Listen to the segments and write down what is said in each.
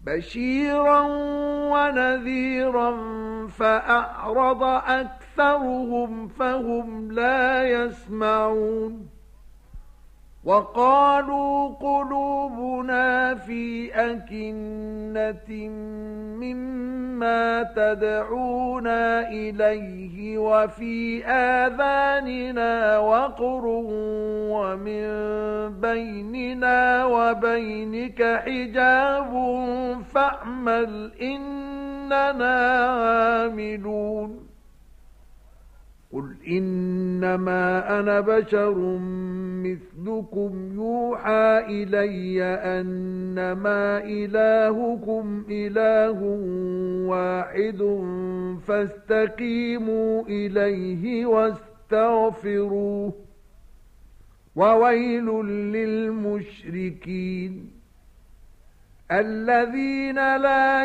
بشيرا ونذيرا فأعرض أكثرهم فهم لا يسمعون وقالوا قلوبنا في أكنة مما تدعونا إليه وفي آذاننا وقر ومن بيننا وبينك حجاب فاعمل إننا عاملون قل إنما أنا بشر مثلكم يوحى إلي أنما إلهكم إله واحد فاستقيموا إليه واستغفروه وويل للمشركين الذين لا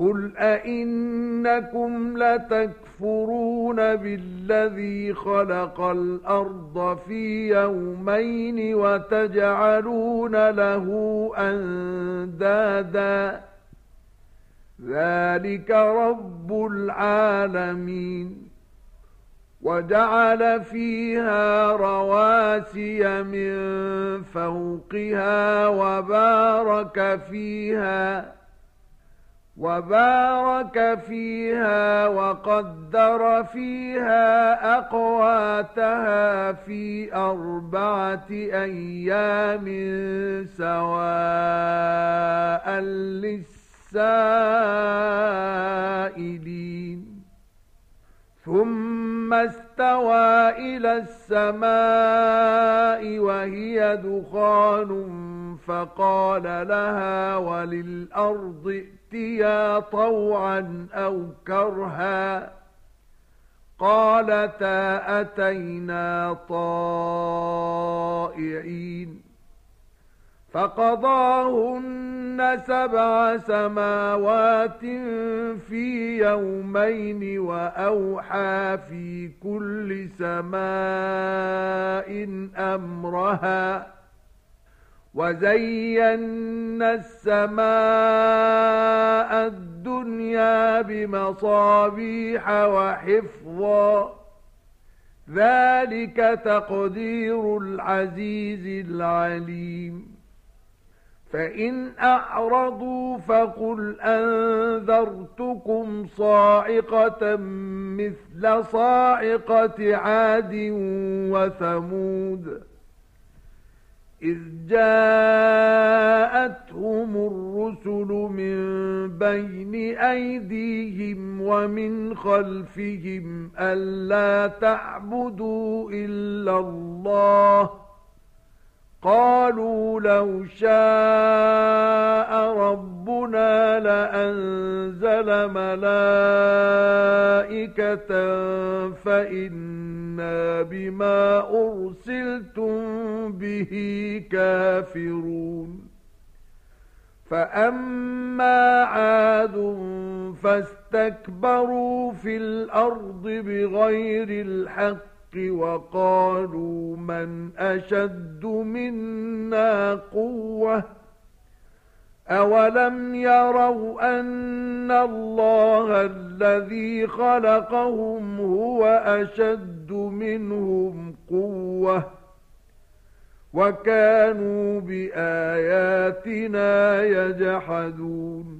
قل أئنكم لتكفرون بالذي خلق الأرض في يومين وتجعلون له أندادا ذلك رب العالمين وجعل فيها رواسي من فوقها وبارك فيها وبارك فيها وقدر فيها أقواتها في أربعة أيام سواء للسائلين. ثم استوى إلى السماء وهي دخان فقال لها وللأرض ائتيا طوعا أو كرها قالتا أتينا طائعين فقضاهن سبع سماوات في يومين وأوحى في كل سماء أمرها وزينا السماء الدنيا بمصابيح وحفظا ذلك تقدير العزيز العليم فإن أعرضوا فقل أنذرتكم صاعقة مثل صاعقة عاد وثمود إذ جاءتهم الرسل من بين أيديهم ومن خلفهم ألا تعبدوا إلا الله قالوا لو شاء ربنا لأنزل ملائكة فإنا بما أرسلتم به كافرون. فأما عاد فاستكبروا في الأرض بغير الحق وقالوا من أشد منا قوة أولم يروا أن الله الذي خلقهم هو أشد منهم قوة وكانوا بآياتنا يجحدون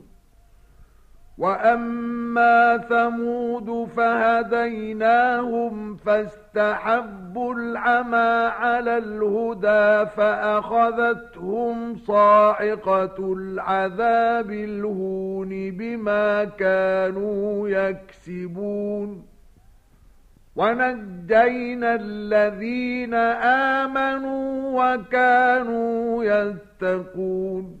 وَأَمَّا ثَمُودُ فَهَدَيْنَاهُمْ فَاسْتَحَبُّوا الْعَمَى عَلَى الْهُدَى فَأَخَذَتْهُمْ صَاعِقَةُ الْعَذَابِ الْهُونِ بِمَا كَانُوا يَكْسِبُونَ وَنَجَّيْنَا الَّذِينَ آمَنُوا وَكَانُوا يَتَّقُونَ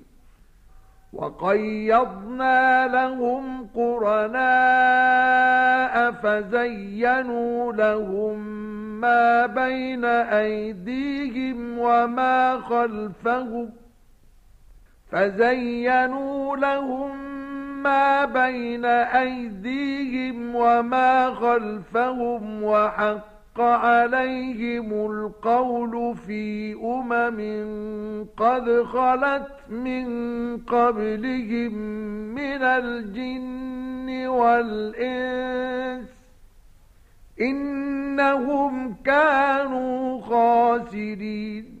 وَقَيَّضْنَا لَهُمْ قُرَنَاءَ فَزَيَّنُوا لَهُم مَّا بَيْنَ أَيْدِيهِمْ وَمَا خَلْفَهُمْ فَزَيَّنُوا لَهُم مَّا بَيْنَ أَيْدِيهِمْ وَمَا خَلْفَهُمْ وَحَقَّ حق عليهم القول في أمم قد خلت من قبلهم من الجن والإنس إنهم كانوا خاسرين.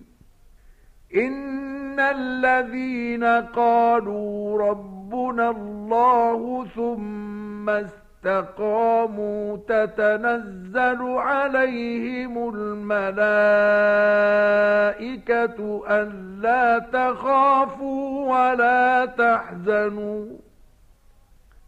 إن الذين قالوا ربنا الله ثم استقاموا تتنزل عليهم الملائكة ألا تخافوا ولا تحزنوا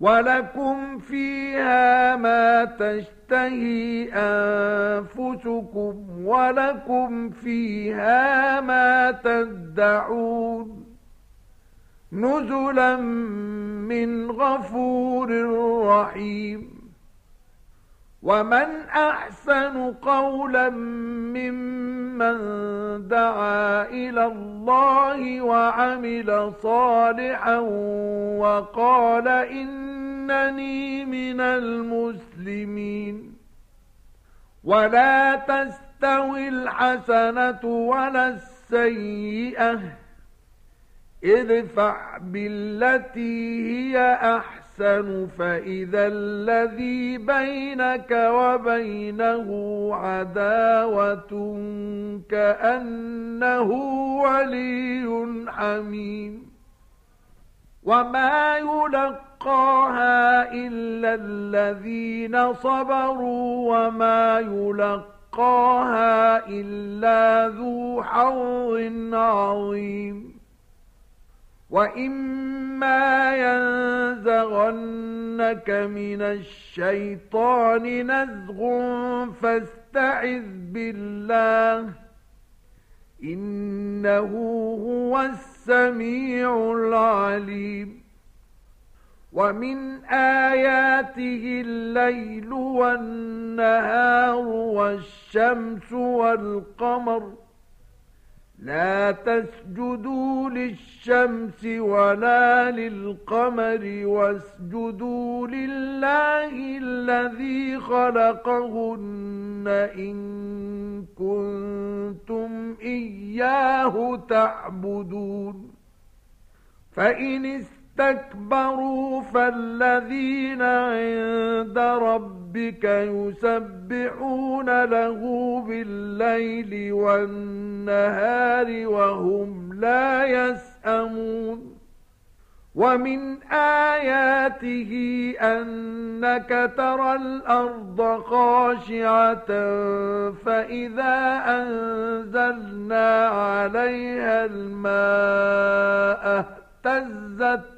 ولكم فيها ما تشتهي أنفسكم ولكم فيها ما تدعون نزلا من غفور رحيم. ومن أحسن قولا ممن دعا إلى الله وعمل صالحا وقال إنني من المسلمين ولا تستوي الحسنة ولا السيئة ادفع بالتي هي أحسن أحسن فإذا الذي بينك وبينه عداوة كأنه ولي حميم. وما يلقاها إلا الذين صبروا وما يلقاها إلا ذو حظ عظيم. وَإِمَّا يَنزَغَنَّكَ مِنَ الشَّيْطَانِ نَزْغٌ فَاسْتَعِذْ بِاللَّهِ إِنَّهُ هُوَ السَّمِيعُ الْعَلِيمُ وَمِنْ آيَاتِهِ اللَّيْلُ وَالنَّهَارُ وَالشَّمْسُ وَالْقَمَرُ لا تسجدوا للشمس ولا للقمر واسجدوا لله الذي خلقهن إن كنتم إياه تعبدون. فإن اسْتَكْبَرُوا فَالَّذِينَ عِندَ رَبِّكَ يُسَبِّحُونَ لَهُ بِاللَّيْلِ وَالنَّهَارِ وَهُمْ لَا يَسْأَمُونَ وَمِنْ آيَاتِهِ أَنَّكَ تَرَى الْأَرْضَ خَاشِعَةً فَإِذَا أَنزَلْنَا عَلَيْهَا الْمَاءَ اهتزت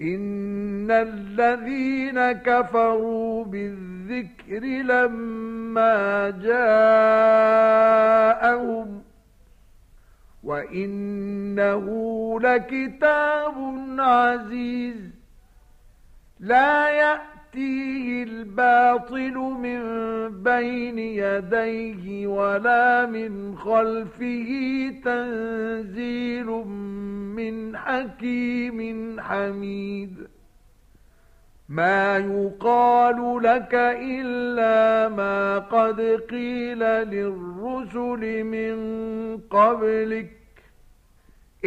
إن الذين كفروا بالذكر لما جاءهم وإنه لكتاب عزيز لا يأتيه الباطل من بين يديه ولا من خلفه تنزيل من حكيم حميد. ما يقال لك إلا ما قد قيل للرسل من قبلك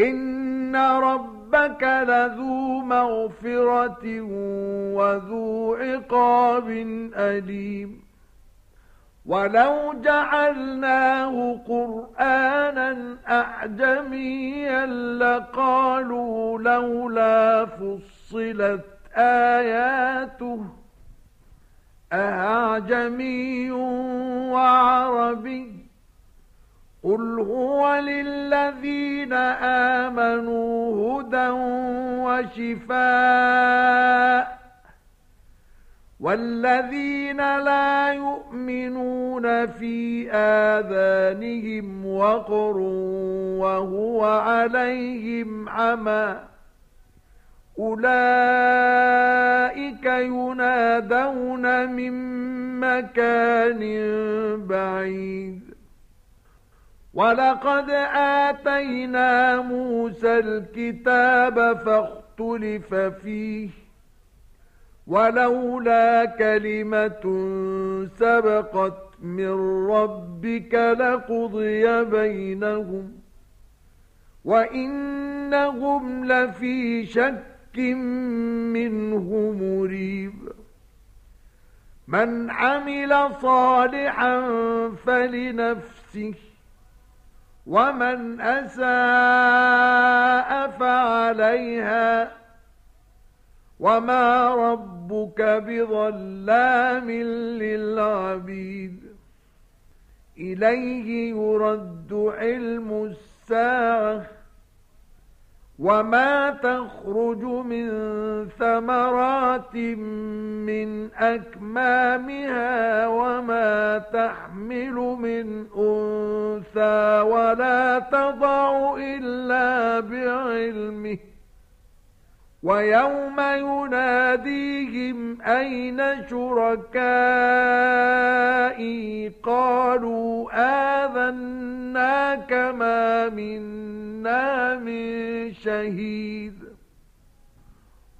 إن ربك لذو مغفرة وذو عقاب أليم ولو جعلناه قرآنا أعجميا لقالوا لولا فصلت آياته أعجمي وعربي قل هو للذين آمنوا هدى وشفاء والذين لا يؤمنون في آذانهم وقر وهو عليهم عمى أولئك ينادون من مكان بعيد ولقد آتينا موسى الكتاب فاختلف فيه ولولا كلمة سبقت من ربك لقضي بينهم وإنهم لفي شك منه مريب من عمل صالحا فلنفسه ومن أساء فعليها وما ربك بظلام للعبيد. إليه يرد علم الساعة. وما تخرج من ثمرات من أكمامها وما تحمل من أنثى ولا تضع إلا بعلمه ويوم يناديهم أين شركائي؟ قالوا آذناك ما منا من شهيد.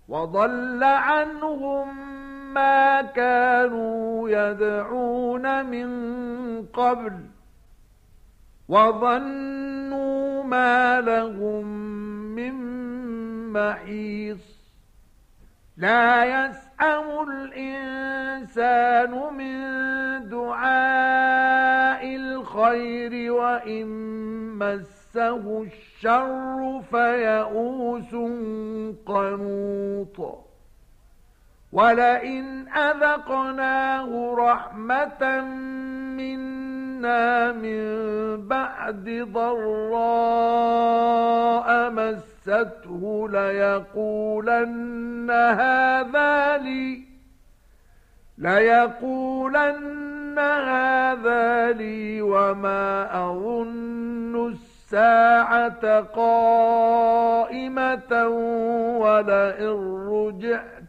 وضل عنهم ما كانوا يدعون من قبل وظنوا ما لهم من محيص لا يسأم الإنسان من دعاء الخير وإن مسه الشر فيئوس قنوط. ولئن أذقناه رحمة منا من بعد ضراء مس مسته ليقولن هذا لي ليقولن هذا لي وما أظن الساعة قائمة ولئن رجعت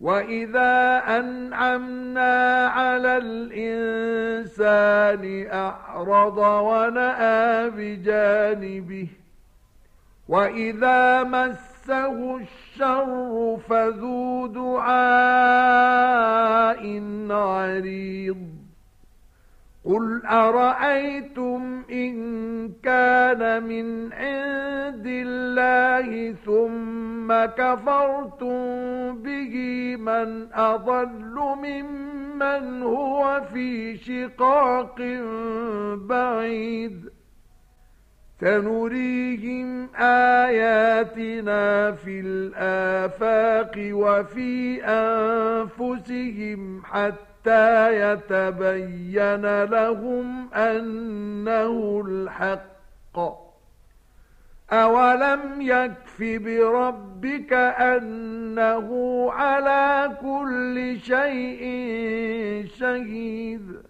وإذا أنعمنا على الإنسان أعرض ونأى بجانبه وإذا مسه الشر فذو دعاء عريض قل أرأيتم إن كان من عند الله ثم كفرتم به من أضل ممن هو في شقاق بعيد سنريهم آياتنا في الآفاق وفي أنفسهم حتى يتبين لهم أنه الحق. أولم يكف بربك أنه على كل شيء شهيد؟